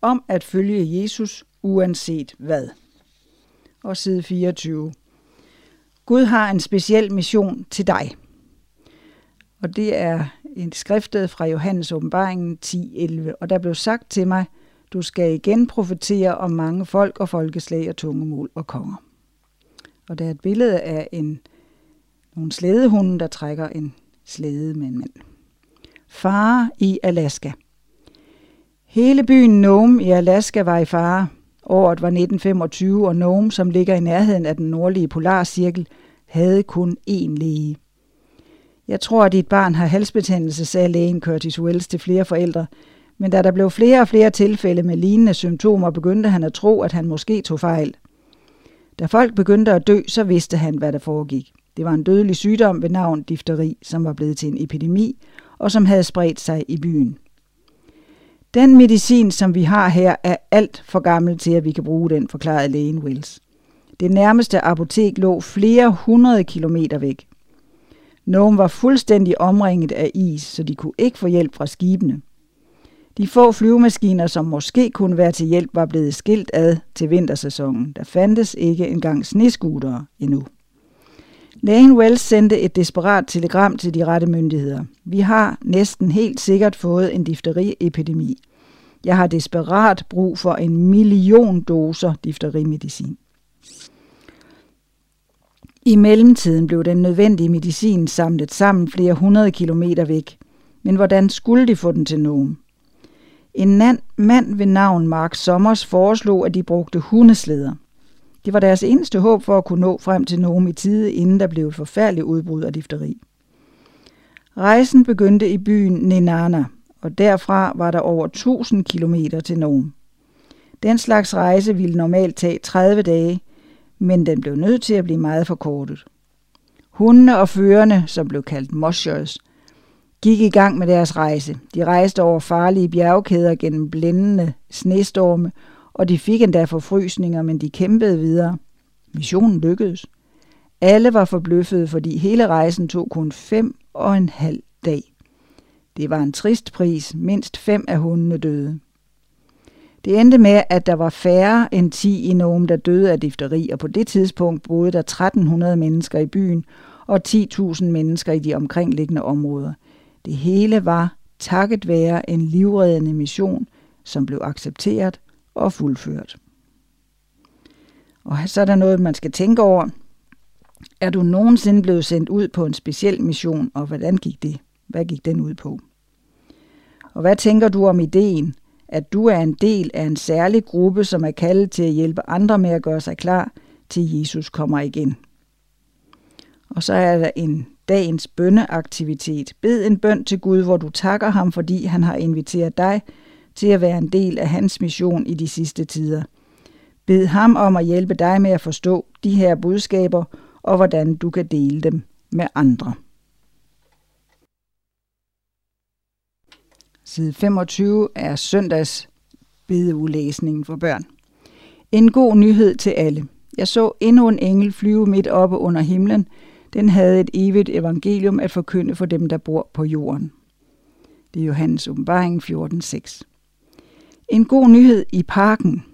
om at følge Jesus uanset hvad. Og side 24. Gud har en speciel mission til dig. Og det er en skriftet fra Johannes åbenbaringen 10.11. Og der blev sagt til mig, du skal igen profetere om mange folk og folkeslag og tungemål og konger. Og der er et billede af en, nogle slædehunde, der trækker en slæde med en mand. Fare i Alaska. Hele byen Nome i Alaska var i fare. Året var 1925, og Nome, som ligger i nærheden af den nordlige polarcirkel, havde kun én læge. Jeg tror, at dit barn har halsbetændelse, sagde lægen Curtis Wells til flere forældre, men da der blev flere og flere tilfælde med lignende symptomer, begyndte han at tro, at han måske tog fejl. Da folk begyndte at dø, så vidste han, hvad der foregik. Det var en dødelig sygdom ved navn difteri, som var blevet til en epidemi, og som havde spredt sig i byen. Den medicin, som vi har her, er alt for gammel til, at vi kan bruge den, forklarede lægen Wills. Det nærmeste apotek lå flere hundrede kilometer væk. Nogen var fuldstændig omringet af is, så de kunne ikke få hjælp fra skibene. De få flyvemaskiner, som måske kunne være til hjælp, var blevet skilt ad til vintersæsonen. Der fandtes ikke engang sneskutere endnu. Lane Wells sendte et desperat telegram til de rette myndigheder. Vi har næsten helt sikkert fået en difteriepidemi. Jeg har desperat brug for en million doser difterimedicin. I mellemtiden blev den nødvendige medicin samlet sammen flere hundrede kilometer væk. Men hvordan skulle de få den til nogen? En mand ved navn Mark Sommers foreslog, at de brugte hundesleder. Det var deres eneste håb for at kunne nå frem til nogen i tide, inden der blev et forfærdeligt udbrud af difteri. Rejsen begyndte i byen Nenana, og derfra var der over 1000 kilometer til nogen. Den slags rejse ville normalt tage 30 dage, men den blev nødt til at blive meget forkortet. Hundene og førerne, som blev kaldt moshers, gik i gang med deres rejse. De rejste over farlige bjergkæder gennem blændende snestorme, og de fik endda forfrysninger, men de kæmpede videre. Missionen lykkedes. Alle var forbløffede, fordi hele rejsen tog kun fem og en halv dag. Det var en trist pris. Mindst fem af hundene døde. Det endte med, at der var færre end 10 i Nome, der døde af difteri, og på det tidspunkt boede der 1300 mennesker i byen og 10.000 mennesker i de omkringliggende områder. Det hele var takket være en livreddende mission, som blev accepteret og fuldført. Og så er der noget, man skal tænke over. Er du nogensinde blevet sendt ud på en speciel mission, og hvordan gik det? Hvad gik den ud på? Og hvad tænker du om ideen, at du er en del af en særlig gruppe, som er kaldet til at hjælpe andre med at gøre sig klar til Jesus kommer igen? Og så er der en dagens bønneaktivitet. Bed en bøn til Gud, hvor du takker ham, fordi han har inviteret dig til at være en del af hans mission i de sidste tider. Bed ham om at hjælpe dig med at forstå de her budskaber og hvordan du kan dele dem med andre. Side 25 er søndags bedeulæsningen for børn. En god nyhed til alle. Jeg så endnu en engel flyve midt oppe under himlen. Den havde et evigt evangelium at forkynde for dem, der bor på jorden. Det er Johannes åbenbaring 14.6. En god nyhed i parken.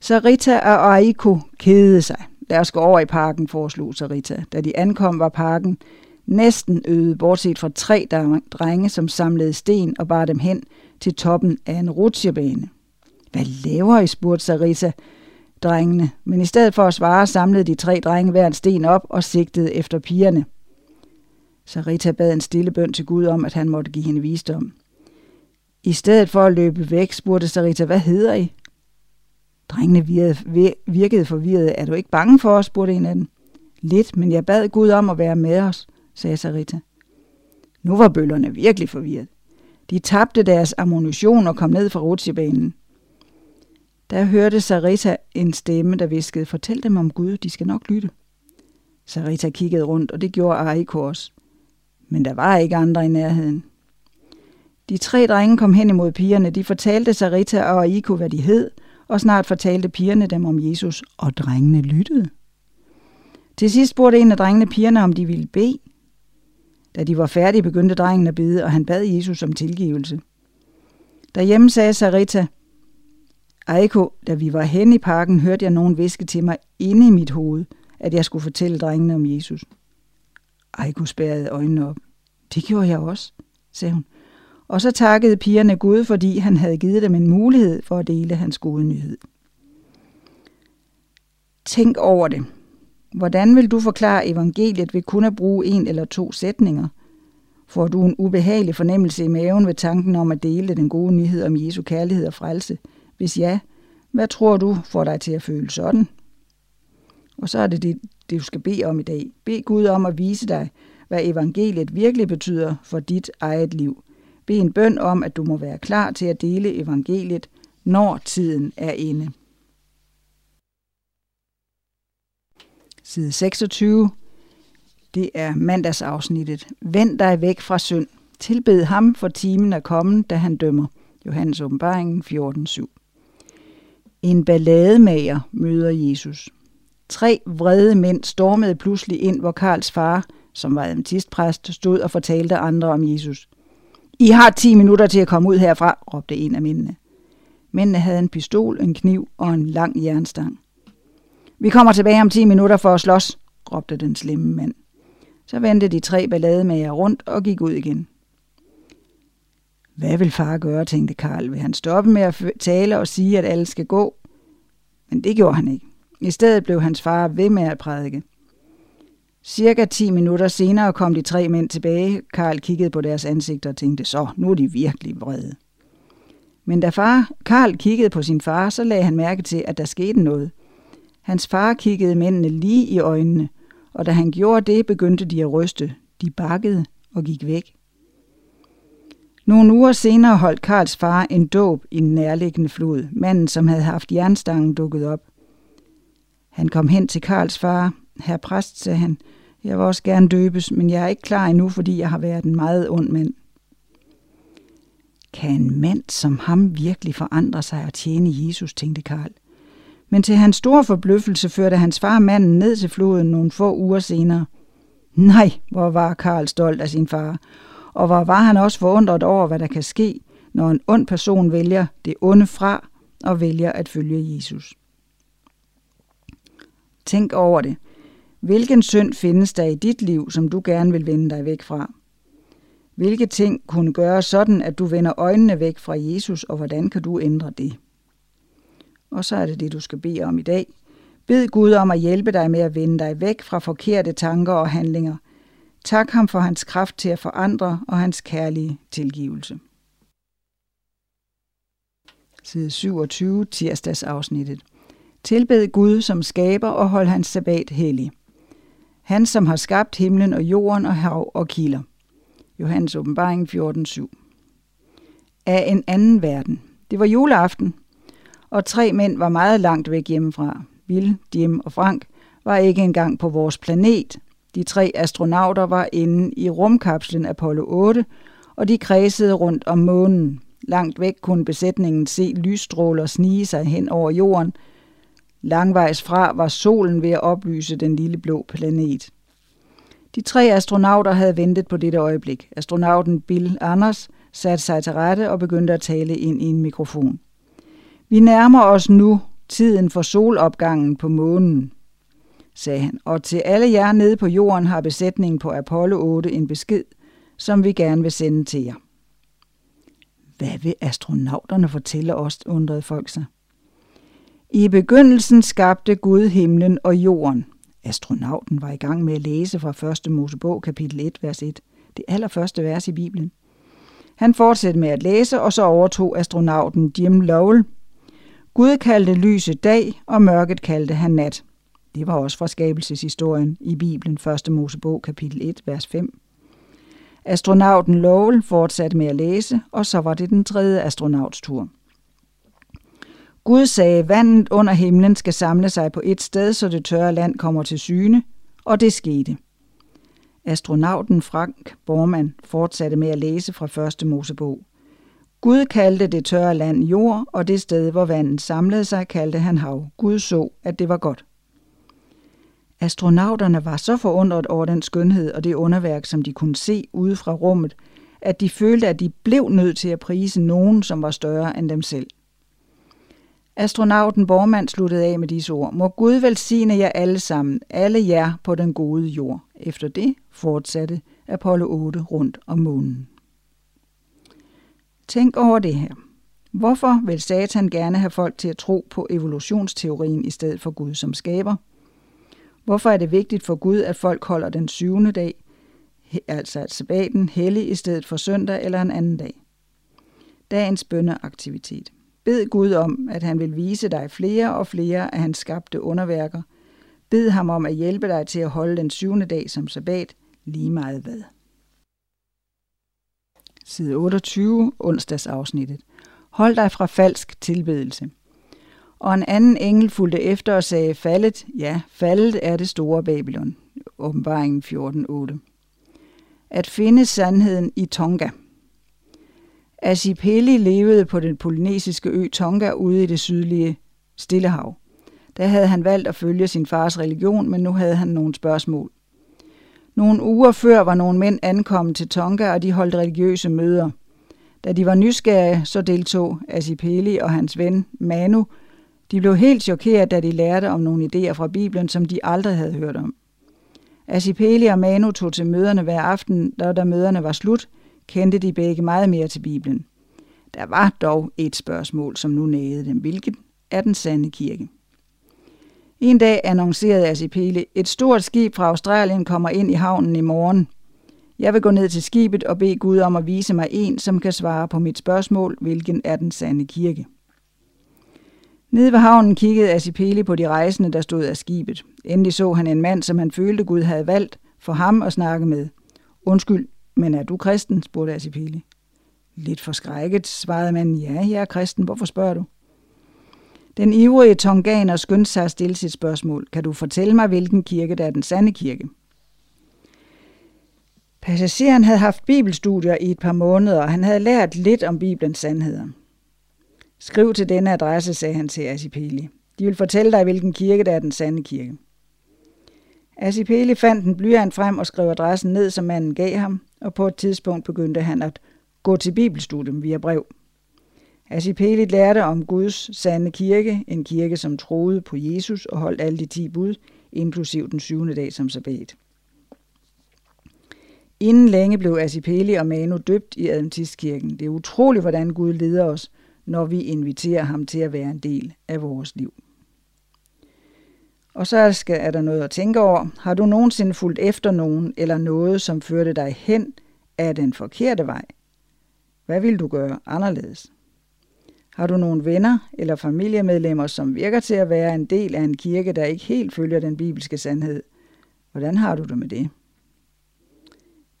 Sarita og Aiko kedede sig. Lad os gå over i parken, foreslog Sarita. Da de ankom, var parken næsten øde, bortset fra tre drenge, som samlede sten og bar dem hen til toppen af en rutsjebane. Hvad laver I, spurgte Sarita drengene, men i stedet for at svare, samlede de tre drenge hver en sten op og sigtede efter pigerne. Sarita bad en stille bøn til Gud om, at han måtte give hende visdom. I stedet for at løbe væk, spurgte Sarita, hvad hedder I? Drengene virkede forvirrede. Er du ikke bange for os, spurgte en af dem. Lidt, men jeg bad Gud om at være med os, sagde Sarita. Nu var bøllerne virkelig forvirret. De tabte deres ammunition og kom ned fra rutsjebanen. Der hørte Sarita en stemme, der viskede, fortæl dem om Gud, de skal nok lytte. Sarita kiggede rundt, og det gjorde Ariko også. Men der var ikke andre i nærheden. De tre drenge kom hen imod pigerne. De fortalte Sarita og Aiko, hvad de hed, og snart fortalte pigerne dem om Jesus, og drengene lyttede. Til sidst spurgte en af drengene pigerne, om de ville bede. Da de var færdige, begyndte drengen at bede, og han bad Jesus om tilgivelse. Derhjemme sagde Sarita, Eiko, da vi var hen i parken, hørte jeg nogen viske til mig inde i mit hoved, at jeg skulle fortælle drengene om Jesus. Eiko spærrede øjnene op. Det gjorde jeg også, sagde hun. Og så takkede pigerne Gud, fordi han havde givet dem en mulighed for at dele hans gode nyhed. Tænk over det. Hvordan vil du forklare evangeliet ved kun at bruge en eller to sætninger? Får du en ubehagelig fornemmelse i maven ved tanken om at dele den gode nyhed om Jesu kærlighed og frelse? Hvis ja, hvad tror du får dig til at føle sådan? Og så er det det, det du skal bede om i dag. Bed Gud om at vise dig, hvad evangeliet virkelig betyder for dit eget liv. Bed en bøn om, at du må være klar til at dele evangeliet, når tiden er inde. Side 26. Det er mandagsafsnittet. Vend dig væk fra synd. Tilbed ham, for timen er kommet, da han dømmer. Johannes åbenbaringen 14.7. En ballademager møder Jesus. Tre vrede mænd stormede pludselig ind, hvor Karls far, som var adventistpræst, stod og fortalte andre om Jesus. I har 10 minutter til at komme ud herfra, råbte en af mændene. Mændene havde en pistol, en kniv og en lang jernstang. Vi kommer tilbage om 10 minutter for at slås, råbte den slemme mand. Så vendte de tre ballademager rundt og gik ud igen. Hvad vil far gøre, tænkte Karl. Vil han stoppe med at tale og sige, at alle skal gå? Men det gjorde han ikke. I stedet blev hans far ved med at prædike. Cirka 10 minutter senere kom de tre mænd tilbage. Karl kiggede på deres ansigter og tænkte, så nu er de virkelig vrede. Men da far Karl kiggede på sin far, så lagde han mærke til, at der skete noget. Hans far kiggede mændene lige i øjnene, og da han gjorde det, begyndte de at ryste. De bakkede og gik væk. Nogle uger senere holdt Karls far en dåb i en nærliggende flod. Manden, som havde haft jernstangen, dukket op. Han kom hen til Karls far. Herre præst, sagde han, jeg vil også gerne døbes, men jeg er ikke klar endnu, fordi jeg har været en meget ond mand. Kan en mand som ham virkelig forandre sig og tjene Jesus, tænkte Karl. Men til hans store forbløffelse førte hans far manden ned til floden nogle få uger senere. Nej, hvor var Karl stolt af sin far, og hvor var han også forundret over, hvad der kan ske, når en ond person vælger det onde fra og vælger at følge Jesus. Tænk over det. Hvilken synd findes der i dit liv, som du gerne vil vende dig væk fra? Hvilke ting kunne gøre sådan, at du vender øjnene væk fra Jesus, og hvordan kan du ændre det? Og så er det det, du skal bede om i dag. Bed Gud om at hjælpe dig med at vende dig væk fra forkerte tanker og handlinger. Tak ham for hans kraft til at forandre og hans kærlige tilgivelse. Side 27, tirsdagsafsnittet. Tilbed Gud som skaber og hold hans sabbat hellig. Han, som har skabt himlen og jorden og hav og kilder. Johannes åbenbaring 14.7. Af en anden verden. Det var juleaften, og tre mænd var meget langt væk hjemmefra. Will, Jim og Frank var ikke engang på vores planet. De tre astronauter var inde i rumkapslen Apollo 8, og de kredsede rundt om månen. Langt væk kunne besætningen se lysstråler snige sig hen over jorden. Langvejs fra var solen ved at oplyse den lille blå planet. De tre astronauter havde ventet på dette øjeblik. Astronauten Bill Anders satte sig til rette og begyndte at tale ind i en mikrofon. Vi nærmer os nu tiden for solopgangen på månen, sagde han, og til alle jer nede på jorden har besætningen på Apollo 8 en besked, som vi gerne vil sende til jer. Hvad vil astronauterne fortælle os, undrede folk sig. I begyndelsen skabte Gud himlen og jorden. Astronauten var i gang med at læse fra 1. Mosebog, kapitel 1, vers 1. Det allerførste vers i Bibelen. Han fortsatte med at læse, og så overtog astronauten Jim Lowell Gud kaldte lyset dag, og mørket kaldte han nat. Det var også fra skabelseshistorien i Bibelen 1. Mosebog kapitel 1, vers 5. Astronauten Lowell fortsatte med at læse, og så var det den tredje astronauts tur. Gud sagde, vandet under himlen skal samle sig på et sted, så det tørre land kommer til syne, og det skete. Astronauten Frank Bormann fortsatte med at læse fra 1. Mosebog. Gud kaldte det tørre land jord, og det sted, hvor vandet samlede sig, kaldte han hav. Gud så, at det var godt. Astronauterne var så forundret over den skønhed og det underværk, som de kunne se ude fra rummet, at de følte, at de blev nødt til at prise nogen, som var større end dem selv. Astronauten Bormann sluttede af med disse ord. Må Gud velsigne jer alle sammen, alle jer på den gode jord. Efter det fortsatte Apollo 8 rundt om månen. Tænk over det her. Hvorfor vil Satan gerne have folk til at tro på evolutionsteorien i stedet for Gud som skaber? Hvorfor er det vigtigt for Gud, at folk holder den syvende dag, altså at sabbaten, hellig i stedet for søndag eller en anden dag? Dagens bønneaktivitet. Bed Gud om, at han vil vise dig flere og flere af hans skabte underværker. Bed ham om at hjælpe dig til at holde den syvende dag som sabbat, lige meget hvad. Side 28, onsdagsafsnittet. Hold dig fra falsk tilbedelse. Og en anden engel fulgte efter og sagde, faldet, ja, faldet er det store Babylon. Åbenbaringen 14.8. At finde sandheden i Tonga. Asipeli levede på den polynesiske ø Tonga ude i det sydlige Stillehav. Der havde han valgt at følge sin fars religion, men nu havde han nogle spørgsmål. Nogle uger før var nogle mænd ankommet til Tonga, og de holdt religiøse møder. Da de var nysgerrige, så deltog Asipeli og hans ven Manu. De blev helt chokeret, da de lærte om nogle idéer fra Bibelen, som de aldrig havde hørt om. Asipeli og Manu tog til møderne hver aften, da da møderne var slut, kendte de begge meget mere til Bibelen. Der var dog et spørgsmål, som nu nægede dem. Hvilket er den sande kirke? En dag annoncerede Asipele, et stort skib fra Australien kommer ind i havnen i morgen. Jeg vil gå ned til skibet og bede Gud om at vise mig en, som kan svare på mit spørgsmål, hvilken er den sande kirke. Nede ved havnen kiggede Asipele på de rejsende, der stod af skibet. Endelig så han en mand, som han følte Gud havde valgt for ham at snakke med. Undskyld, men er du kristen? spurgte Asipele. Lidt forskrækket, svarede manden, ja, jeg er kristen, hvorfor spørger du? Den ivrige tonganer skyndte sig at stille sit spørgsmål. Kan du fortælle mig, hvilken kirke der er den sande kirke? Passageren havde haft bibelstudier i et par måneder, og han havde lært lidt om Bibelens sandheder. Skriv til denne adresse, sagde han til Asipeli. De vil fortælle dig, hvilken kirke der er den sande kirke. Asipeli fandt en blyant frem og skrev adressen ned, som manden gav ham, og på et tidspunkt begyndte han at gå til bibelstudium via brev. Asipeli lærte om Guds sande kirke, en kirke, som troede på Jesus og holdt alle de ti bud, inklusiv den syvende dag som sabbat. Inden længe blev Asipeli og Manu døbt i Adventistkirken. Det er utroligt, hvordan Gud leder os, når vi inviterer ham til at være en del af vores liv. Og så skal, er der noget at tænke over. Har du nogensinde fulgt efter nogen eller noget, som førte dig hen af den forkerte vej? Hvad vil du gøre anderledes? Har du nogle venner eller familiemedlemmer, som virker til at være en del af en kirke, der ikke helt følger den bibelske sandhed? Hvordan har du det med det?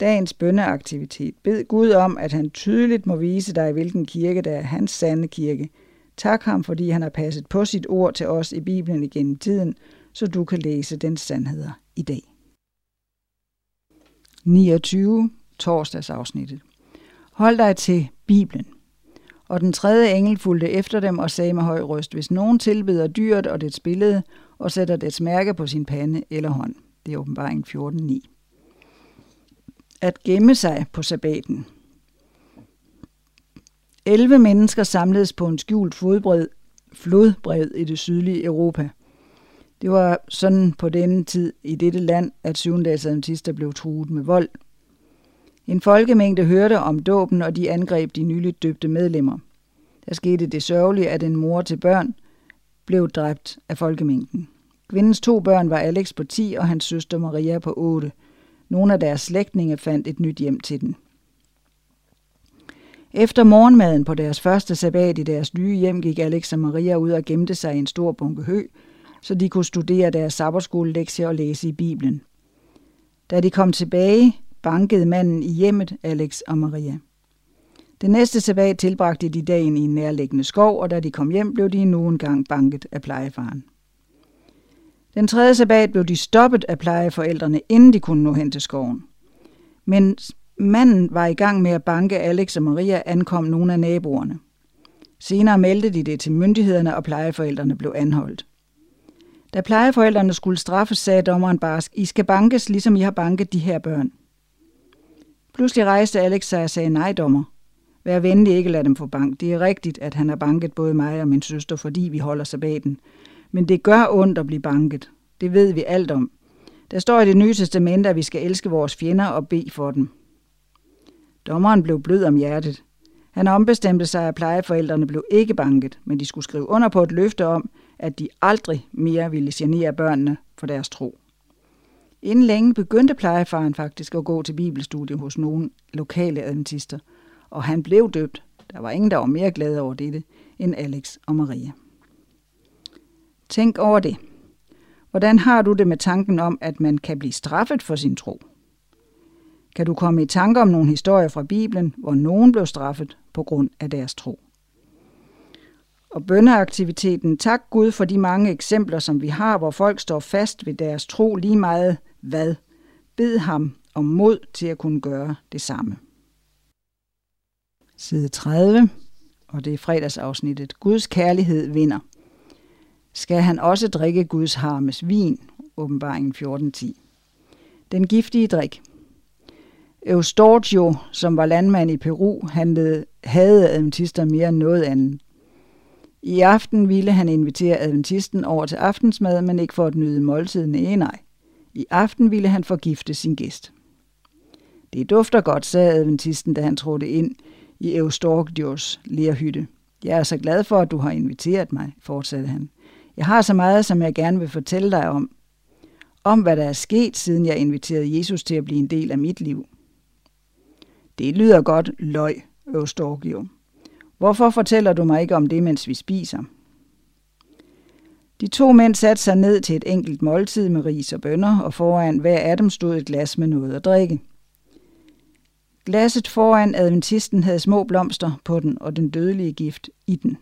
Dagens bønneaktivitet. Bed Gud om, at han tydeligt må vise dig, hvilken kirke der er hans sande kirke. Tak ham, fordi han har passet på sit ord til os i Bibelen igennem tiden, så du kan læse den sandheder i dag. 29. Torsdagsafsnittet. Hold dig til Bibelen. Og den tredje engel fulgte efter dem og sagde med høj røst, hvis nogen tilbeder dyret og dets billede og sætter dets mærke på sin pande eller hånd. Det er åbenbaring 14.9. At gemme sig på sabbaten. 11 mennesker samledes på en skjult fodbred, flodbred i det sydlige Europa. Det var sådan på denne tid i dette land, at syvendagsadventister blev truet med vold – en folkemængde hørte om dåben, og de angreb de nyligt døbte medlemmer. Der skete det sørgelige, at en mor til børn blev dræbt af folkemængden. Kvindens to børn var Alex på 10 og hans søster Maria på 8. Nogle af deres slægtninge fandt et nyt hjem til den. Efter morgenmaden på deres første sabbat i deres nye hjem gik Alex og Maria ud og gemte sig i en stor bunke hø, så de kunne studere deres sabberskolelektier og læse i Bibelen. Da de kom tilbage, bankede manden i hjemmet Alex og Maria. Den næste sabbat tilbragte de dagen i en nærliggende skov, og da de kom hjem, blev de endnu engang banket af plejefaren. Den tredje sabbat blev de stoppet af plejeforældrene, inden de kunne nå hen til skoven. Men manden var i gang med at banke Alex og Maria, ankom nogle af naboerne. Senere meldte de det til myndighederne, og plejeforældrene blev anholdt. Da plejeforældrene skulle straffes, sagde dommeren barsk, I skal bankes, ligesom I har banket de her børn. Pludselig rejste Alex sig og sagde, nej dommer. Vær venlig ikke lade dem få bank. Det er rigtigt, at han har banket både mig og min søster, fordi vi holder sabbaten. Men det gør ondt at blive banket. Det ved vi alt om. Der står i det nye testament, at vi skal elske vores fjender og bede for dem. Dommeren blev blød om hjertet. Han ombestemte sig, at plejeforældrene blev ikke banket, men de skulle skrive under på et løfte om, at de aldrig mere ville genere børnene for deres tro. Inden længe begyndte plejefaren faktisk at gå til bibelstudie hos nogle lokale adventister, og han blev døbt. Der var ingen, der var mere glade over dette end Alex og Maria. Tænk over det. Hvordan har du det med tanken om, at man kan blive straffet for sin tro? Kan du komme i tanke om nogle historier fra Bibelen, hvor nogen blev straffet på grund af deres tro? Og bønneaktiviteten, tak Gud for de mange eksempler, som vi har, hvor folk står fast ved deres tro lige meget hvad. Bed ham om mod til at kunne gøre det samme. Side 30, og det er fredagsafsnittet. Guds kærlighed vinder. Skal han også drikke Guds harmes vin? Åbenbaringen 14.10. Den giftige drik. Eustorgio, som var landmand i Peru, handlede, havde adventister mere end noget andet. I aften ville han invitere adventisten over til aftensmad, men ikke for at nyde måltiden. Nej, nej. I aften ville han forgifte sin gæst. Det dufter godt, sagde adventisten, da han trådte ind i Eustorgios lærhytte. Jeg er så glad for, at du har inviteret mig, fortsatte han. Jeg har så meget, som jeg gerne vil fortælle dig om. Om hvad der er sket, siden jeg inviterede Jesus til at blive en del af mit liv. Det lyder godt, løg, Eustorgio. Hvorfor fortæller du mig ikke om det, mens vi spiser? De to mænd satte sig ned til et enkelt måltid med ris og bønner, og foran hver af dem stod et glas med noget at drikke. Glasset foran adventisten havde små blomster på den og den dødelige gift i den.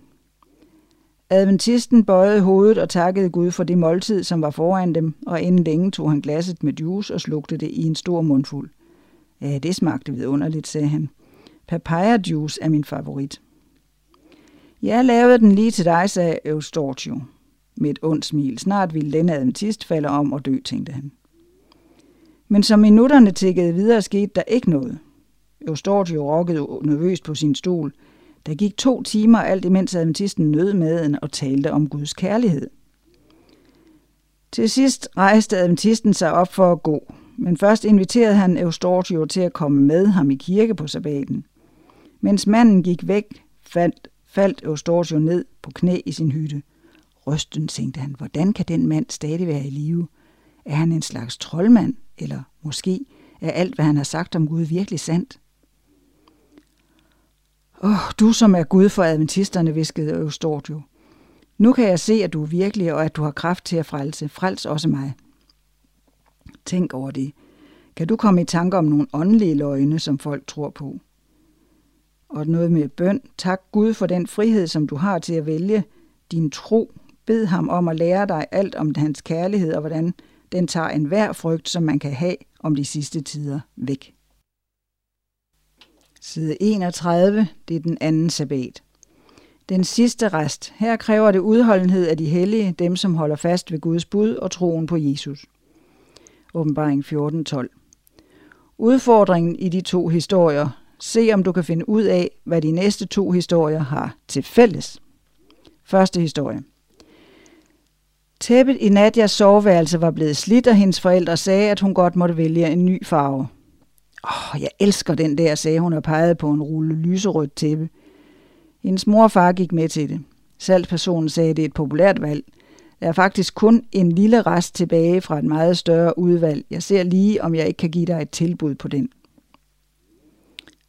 Adventisten bøjede hovedet og takkede Gud for det måltid, som var foran dem, og inden længe tog han glasset med juice og slugte det i en stor mundfuld. Ja, det smagte vidunderligt, sagde han. Papaya juice er min favorit. Jeg lavede den lige til dig, sagde Eustortio. Med et ondt smil. Snart ville denne adventist falde om og dø, tænkte han. Men som minutterne tikkede videre, skete der ikke noget. Eustorgio rokkede nervøst på sin stol. Der gik to timer, alt imens adventisten nød maden og talte om Guds kærlighed. Til sidst rejste adventisten sig op for at gå, men først inviterede han Eustorgio til at komme med ham i kirke på sabbaten. Mens manden gik væk, fandt, faldt Eustorgio ned på knæ i sin hytte. Rysten, tænkte han, hvordan kan den mand stadig være i live? Er han en slags troldmand, eller måske er alt, hvad han har sagt om Gud, virkelig sandt? Åh, oh, du som er Gud for adventisterne, viskede Eustorgio. Nu kan jeg se, at du er virkelig, og at du har kraft til at frelse. Frels også mig. Tænk over det. Kan du komme i tanke om nogle åndelige løgne, som folk tror på? Og noget med bøn. Tak Gud for den frihed, som du har til at vælge din tro. Bed ham om at lære dig alt om hans kærlighed og hvordan den tager enhver frygt, som man kan have om de sidste tider væk. Side 31, det er den anden sabbat. Den sidste rest. Her kræver det udholdenhed af de hellige, dem som holder fast ved Guds bud og troen på Jesus. Åbenbaring 14.12. Udfordringen i de to historier. Se om du kan finde ud af, hvad de næste to historier har til fælles. Første historie. Tæppet i Nadjas soveværelse var blevet slidt, og hendes forældre sagde, at hun godt måtte vælge en ny farve. Åh, oh, jeg elsker den der, sagde hun og pegede på en rulle lyserødt tæppe. Hendes mor og far gik med til det. Salgspersonen sagde, at det er et populært valg. Der er faktisk kun en lille rest tilbage fra et meget større udvalg. Jeg ser lige, om jeg ikke kan give dig et tilbud på den.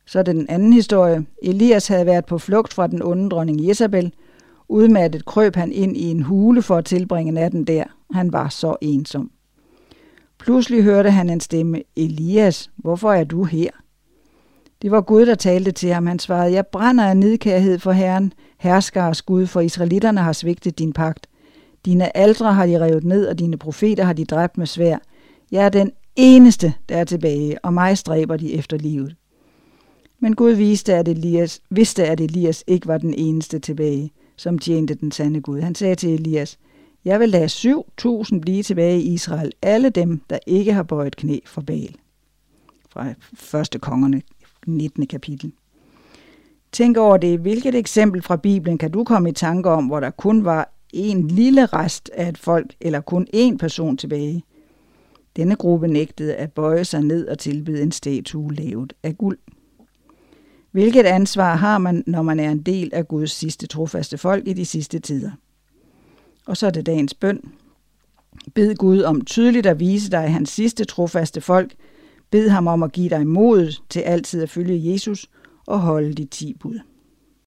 Så er det den anden historie. Elias havde været på flugt fra den onde dronning Jezabel. Udmattet krøb han ind i en hule for at tilbringe natten der. Han var så ensom. Pludselig hørte han en stemme. Elias, hvorfor er du her? Det var Gud, der talte til ham. Han svarede, jeg brænder af nidkærhed for Herren, herskers Gud, for israelitterne har svigtet din pagt. Dine aldre har de revet ned, og dine profeter har de dræbt med svær. Jeg er den eneste, der er tilbage, og mig stræber de efter livet. Men Gud viste, at Elias, vidste, at Elias ikke var den eneste tilbage, som tjente den sande Gud. Han sagde til Elias, jeg vil lade 7.000 blive tilbage i Israel, alle dem, der ikke har bøjet knæ for Baal. Fra første kongerne, 19. kapitel. Tænk over det. Hvilket eksempel fra Bibelen kan du komme i tanke om, hvor der kun var en lille rest af et folk, eller kun én person tilbage? Denne gruppe nægtede at bøje sig ned og tilbyde en statue lavet af guld. Hvilket ansvar har man, når man er en del af Guds sidste trofaste folk i de sidste tider? Og så er det dagens bøn. Bed Gud om tydeligt at vise dig hans sidste trofaste folk. Bed ham om at give dig mod til altid at følge Jesus og holde de ti bud.